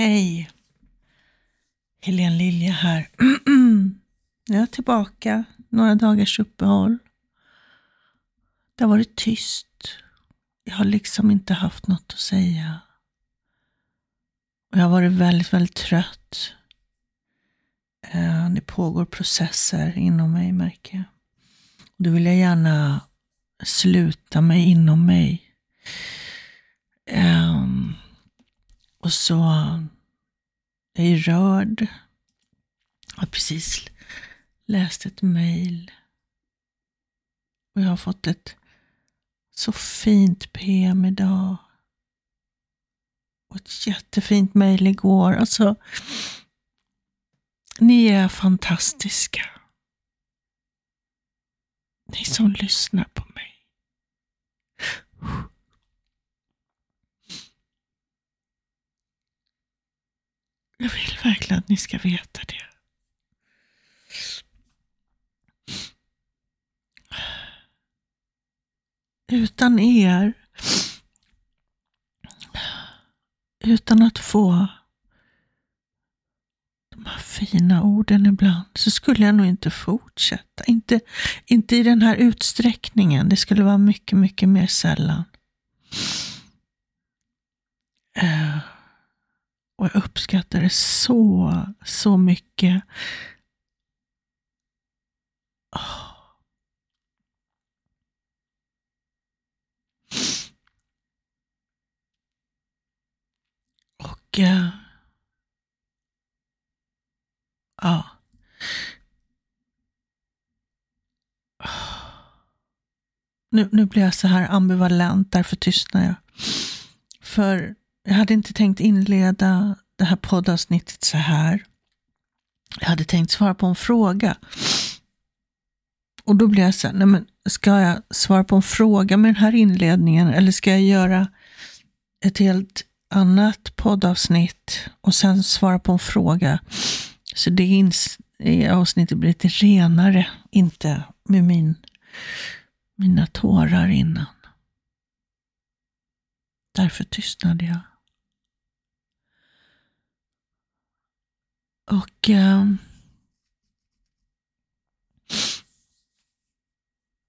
Hej! Helene Lilja här. Jag är tillbaka. Några dagars uppehåll. Det har varit tyst. Jag har liksom inte haft något att säga. Och jag har varit väldigt, väldigt trött. Eh, det pågår processer inom mig märker jag. Då vill jag gärna sluta mig inom mig. Ehm, och så jag är rörd. Jag har precis läst ett mejl. Och jag har fått ett så fint PM idag. Och ett jättefint mejl igår. Alltså, ni är fantastiska. Ni som lyssnar på mig. Jag vill verkligen att ni ska veta det. Utan er, utan att få de här fina orden ibland, så skulle jag nog inte fortsätta. Inte, inte i den här utsträckningen. Det skulle vara mycket, mycket mer sällan. Uh. Och jag uppskattar det så, så mycket. Oh. Och uh, ja. Nu, nu blir jag så här ambivalent, därför tystnar jag. För jag hade inte tänkt inleda det här poddavsnittet så här. Jag hade tänkt svara på en fråga. Och då blev jag så här, nej men ska jag svara på en fråga med den här inledningen eller ska jag göra ett helt annat poddavsnitt och sen svara på en fråga? Så det avsnittet blir lite renare, inte med min, mina tårar innan. Därför tystnade jag. Och eh,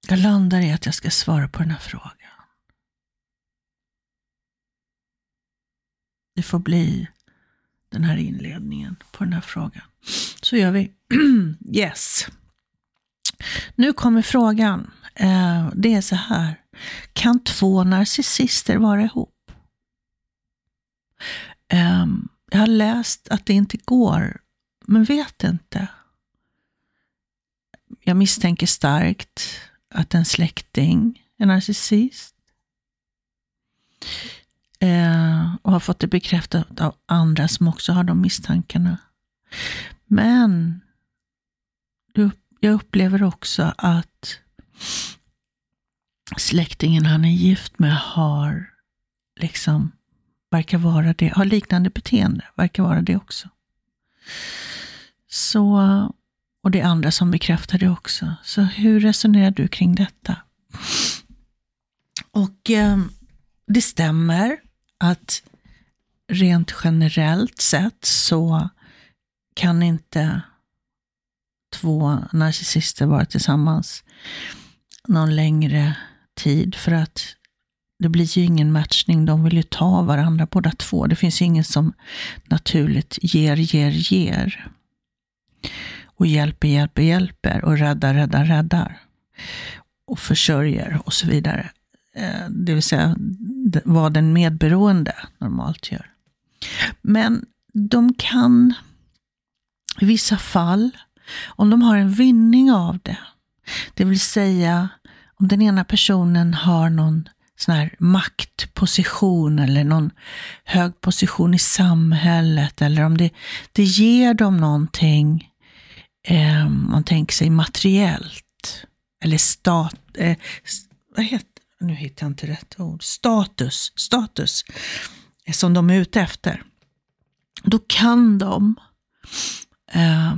jag landar i att jag ska svara på den här frågan. Det får bli den här inledningen på den här frågan. Så gör vi. yes. Nu kommer frågan. Eh, det är så här. Kan två narcissister vara ihop? Eh, jag har läst att det inte går men vet inte. Jag misstänker starkt att en släkting är narcissist. Eh, och har fått det bekräftat av andra som också har de misstankarna. Men jag upplever också att släktingen han är gift med har liksom, verkar vara det, har liknande beteende, verkar vara det också. Så, och det är andra som bekräftar det också. Så hur resonerar du kring detta? Och eh, det stämmer att rent generellt sett så kan inte två narcissister vara tillsammans någon längre tid för att det blir ju ingen matchning. De vill ju ta varandra båda två. Det finns ingen som naturligt ger, ger, ger. Och hjälper, hjälper, hjälper. Och räddar, räddar, räddar. Och försörjer och så vidare. Eh, det vill säga vad den medberoende normalt gör. Men de kan i vissa fall, om de har en vinning av det, det vill säga om den ena personen har någon sån här maktposition eller någon hög position i samhället eller om det, det ger dem någonting, eh, man tänker sig materiellt eller stat, eh, vad heter nu hittar jag inte rätt ord, status, status eh, som de är ute efter. Då kan de eh,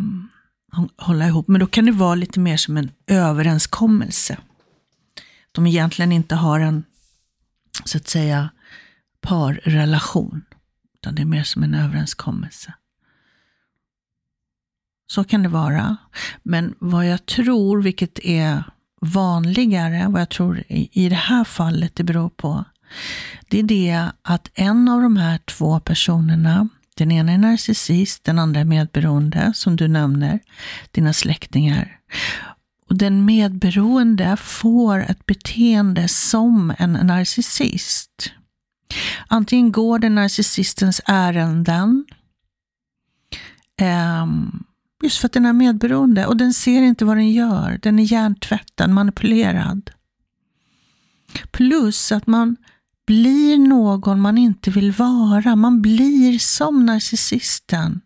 hålla ihop, men då kan det vara lite mer som en överenskommelse. De egentligen inte har en så att säga parrelation. utan det är mer som en överenskommelse. Så kan det vara. Men vad jag tror, vilket är vanligare, vad jag tror i det här fallet det beror på, det är det att en av de här två personerna, den ena är narcissist, den andra är medberoende, som du nämner, dina släktingar. Och den medberoende får ett beteende som en narcissist. Antingen går den narcissistens ärenden, um, just för att den är medberoende och den ser inte vad den gör. Den är hjärntvättad, manipulerad. Plus att man blir någon man inte vill vara. Man blir som narcissisten.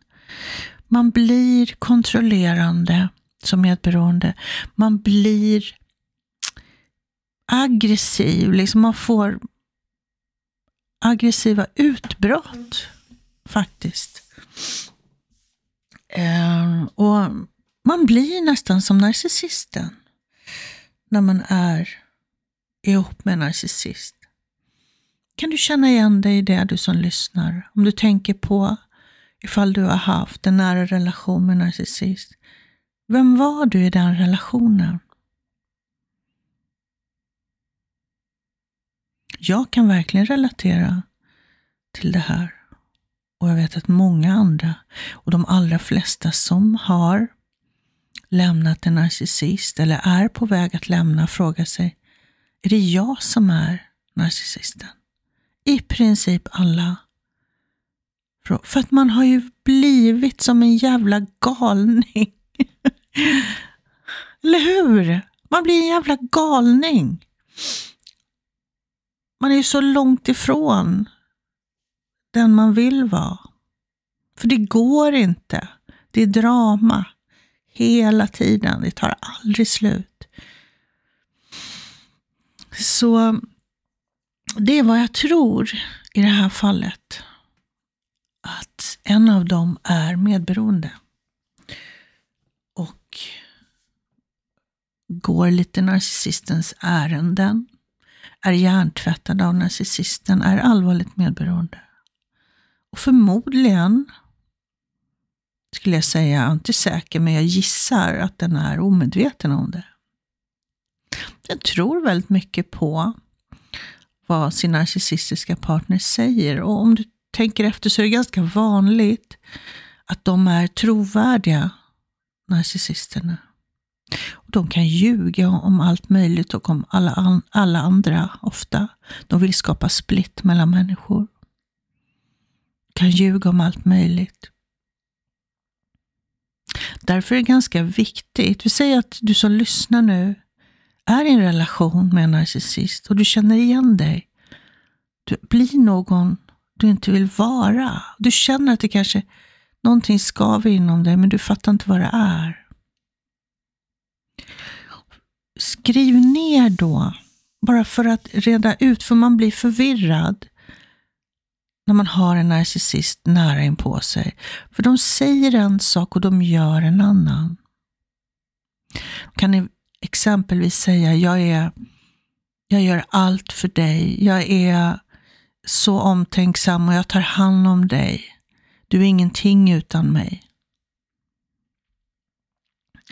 Man blir kontrollerande som medberoende. Man blir aggressiv, liksom man får aggressiva utbrott faktiskt. Ehm, och man blir nästan som narcissisten när man är ihop med en narcissist. Kan du känna igen dig i det, du som lyssnar? Om du tänker på ifall du har haft en nära relation med en narcissist. Vem var du i den relationen? Jag kan verkligen relatera till det här. Och jag vet att många andra, och de allra flesta som har lämnat en narcissist eller är på väg att lämna, frågar sig, är det jag som är narcissisten? I princip alla. För att man har ju blivit som en jävla galning. Eller hur? Man blir en jävla galning. Man är ju så långt ifrån den man vill vara. För det går inte. Det är drama hela tiden. Det tar aldrig slut. Så det är vad jag tror i det här fallet. Att en av dem är medberoende. Och går lite narcissistens ärenden. Är hjärntvättad av narcissisten. Är allvarligt medberoende. Och förmodligen, skulle jag säga, jag är inte säker, men jag gissar att den är omedveten om det. Den tror väldigt mycket på vad sin narcissistiska partner säger. Och om du tänker efter så är det ganska vanligt att de är trovärdiga, narcissisterna. Och de kan ljuga om allt möjligt och om alla, alla andra ofta. De vill skapa split mellan människor kan ljuga om allt möjligt. Därför är det ganska viktigt, vi säger att du som lyssnar nu är i en relation med en narcissist och du känner igen dig. Du blir någon du inte vill vara. Du känner att det kanske någonting skaver inom dig, men du fattar inte vad det är. Skriv ner då, bara för att reda ut, för man blir förvirrad när man har en narcissist nära in på sig. För de säger en sak och de gör en annan. Kan ni exempelvis säga, jag, är, jag gör allt för dig. Jag är så omtänksam och jag tar hand om dig. Du är ingenting utan mig.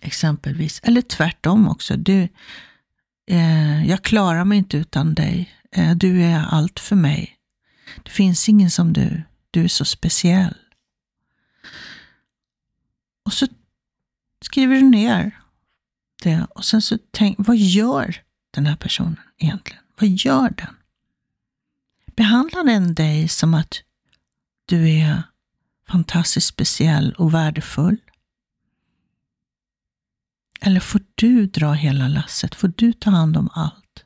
Exempelvis. Eller tvärtom också. Du, eh, jag klarar mig inte utan dig. Eh, du är allt för mig. Det finns ingen som du. Du är så speciell. Och så skriver du ner det och sen så tänk, vad gör den här personen egentligen? Vad gör den? Behandlar den dig som att du är fantastiskt speciell och värdefull? Eller får du dra hela lasset? Får du ta hand om allt?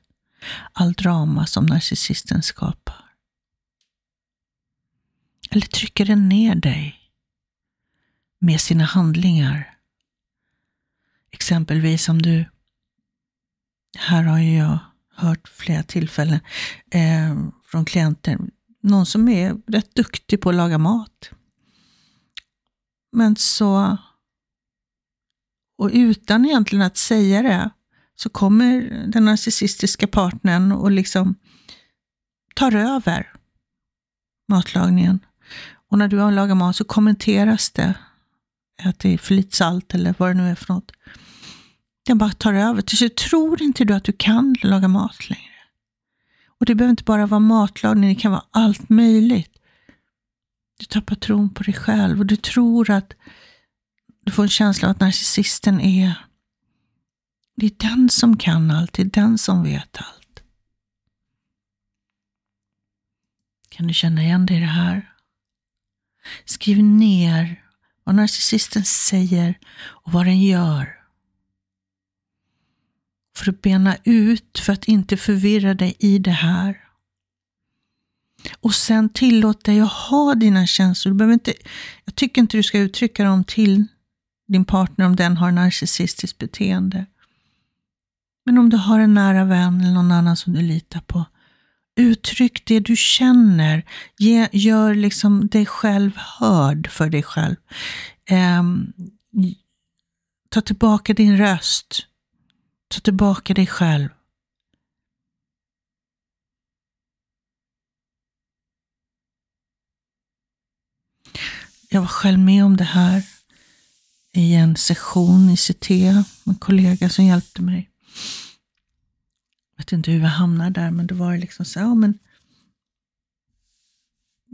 All drama som narcissisten skapar? Eller trycker den ner dig med sina handlingar? Exempelvis om du, här har jag hört flera tillfällen eh, från klienter, någon som är rätt duktig på att laga mat. Men så, och utan egentligen att säga det, så kommer den narcissistiska partnern och liksom tar över matlagningen och när du har lagat mat så kommenteras det att det är för lite salt eller vad det nu är för något. Den bara tar över. Till slut tror inte du att du kan laga mat längre. Och det behöver inte bara vara matlagning, det kan vara allt möjligt. Du tappar tron på dig själv och du tror att du får en känsla av att narcissisten är det är den som kan allt, det är den som vet allt. Kan du känna igen dig i det här? Skriv ner vad narcissisten säger och vad den gör. För att bena ut, för att inte förvirra dig i det här. Och sen tillåt dig att ha dina känslor. Du behöver inte, jag tycker inte du ska uttrycka dem till din partner om den har narcissistiskt beteende. Men om du har en nära vän eller någon annan som du litar på, uttryck det du känner. Ge, gör liksom dig själv hörd för dig själv. Eh, ta tillbaka din röst. Ta tillbaka dig själv. Jag var själv med om det här i en session i CT, en kollega som hjälpte mig. Jag vet inte hur jag hamnade där, men det var liksom så, ja men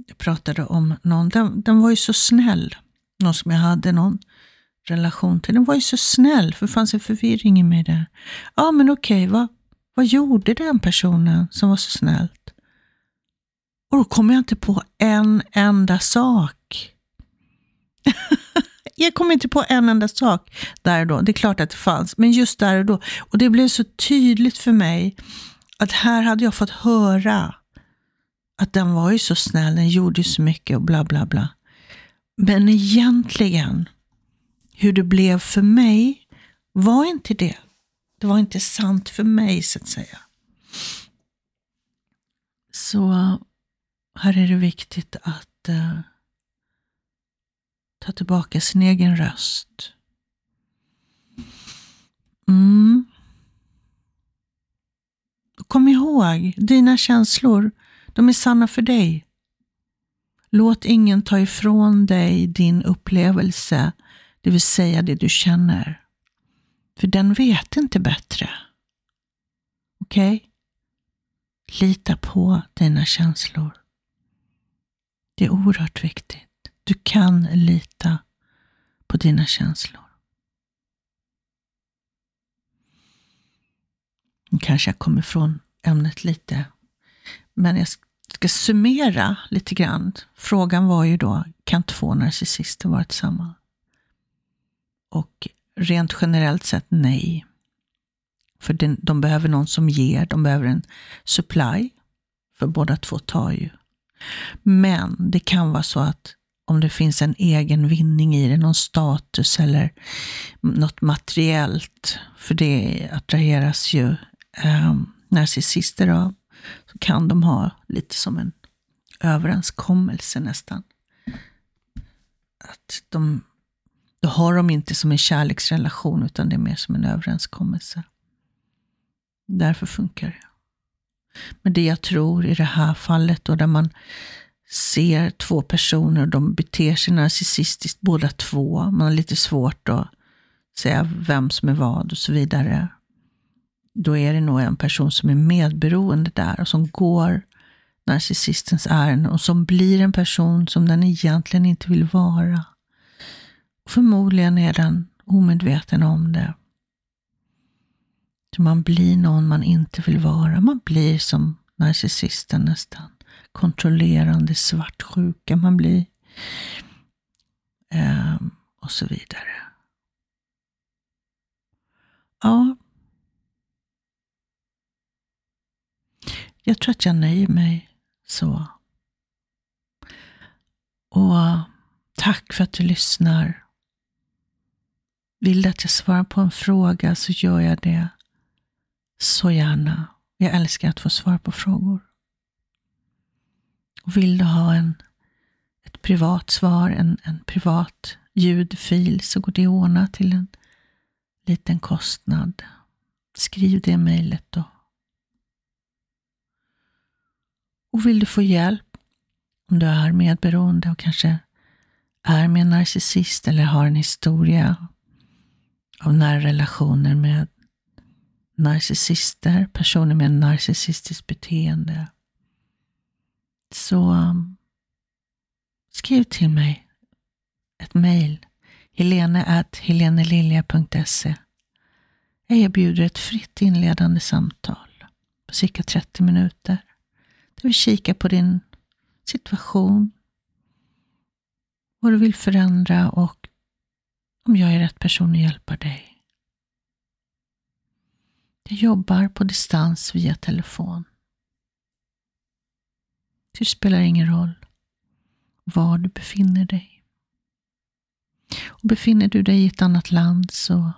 jag pratade om någon, den, den var ju så snäll, någon som jag hade någon relation till. Den var ju så snäll, för det fanns en förvirring i mig där. Ja, men okej, vad, vad gjorde den personen som var så snällt? Och då kom jag inte på en enda sak. jag kom inte på en enda sak där och då. Det är klart att det fanns, men just där och då. Och det blev så tydligt för mig att här hade jag fått höra att den var ju så snäll, den gjorde så mycket och bla bla bla. Men egentligen, hur det blev för mig var inte det. Det var inte sant för mig så att säga. Så här är det viktigt att uh, ta tillbaka sin egen röst. Mm. Kom ihåg, dina känslor, de är sanna för dig. Låt ingen ta ifrån dig din upplevelse, det vill säga det du känner. För den vet inte bättre. Okej? Okay? Lita på dina känslor. Det är oerhört viktigt. Du kan lita på dina känslor. Nu kanske jag kommer ifrån ämnet lite, men jag ska summera lite grann. Frågan var ju då, kan två narcissister vara tillsammans? Och rent generellt sett nej. För de behöver någon som ger, de behöver en supply. För båda två tar ju. Men det kan vara så att om det finns en egen vinning i det, någon status eller något materiellt. För det attraheras ju eh, narcissister av. Så kan de ha lite som en överenskommelse nästan. Att de, då har de inte som en kärleksrelation utan det är mer som en överenskommelse. Därför funkar det. Men det jag tror i det här fallet då där man ser två personer och de beter sig narcissistiskt båda två. Man har lite svårt att säga vem som är vad och så vidare. Då är det nog en person som är medberoende där och som går narcissistens ärende och som blir en person som den egentligen inte vill vara. Och förmodligen är den omedveten om det. Så man blir någon man inte vill vara. Man blir som narcissisten nästan kontrollerande svartsjuka man blir. Eh, och så vidare. Ja. Jag tror att jag nöjer mig så. Och tack för att du lyssnar. Vill du att jag svarar på en fråga så gör jag det så gärna. Jag älskar att få svar på frågor. Och vill du ha en, ett privat svar, en, en privat ljudfil, så går det att ordna till en liten kostnad. Skriv det mejlet då. Och vill du få hjälp Om du är medberoende och kanske är med en narcissist eller har en historia av nära relationer med narcissister, personer med narcissistiskt beteende. Så um, skriv till mig ett mejl. helene.helenelilja.se Jag erbjuder ett fritt inledande samtal på cirka 30 minuter. Där vi kikar på din situation, vad du vill förändra och om jag är rätt person att hjälpa dig. Jag jobbar på distans via telefon. Det spelar ingen roll var du befinner dig. Och befinner du dig i ett annat land så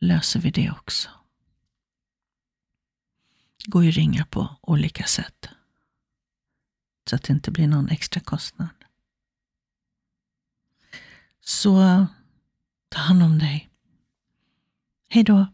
löser vi det också. Det går ju att ringa på olika sätt. Så att det inte blir någon extra kostnad. Så ta hand om dig. Hej då.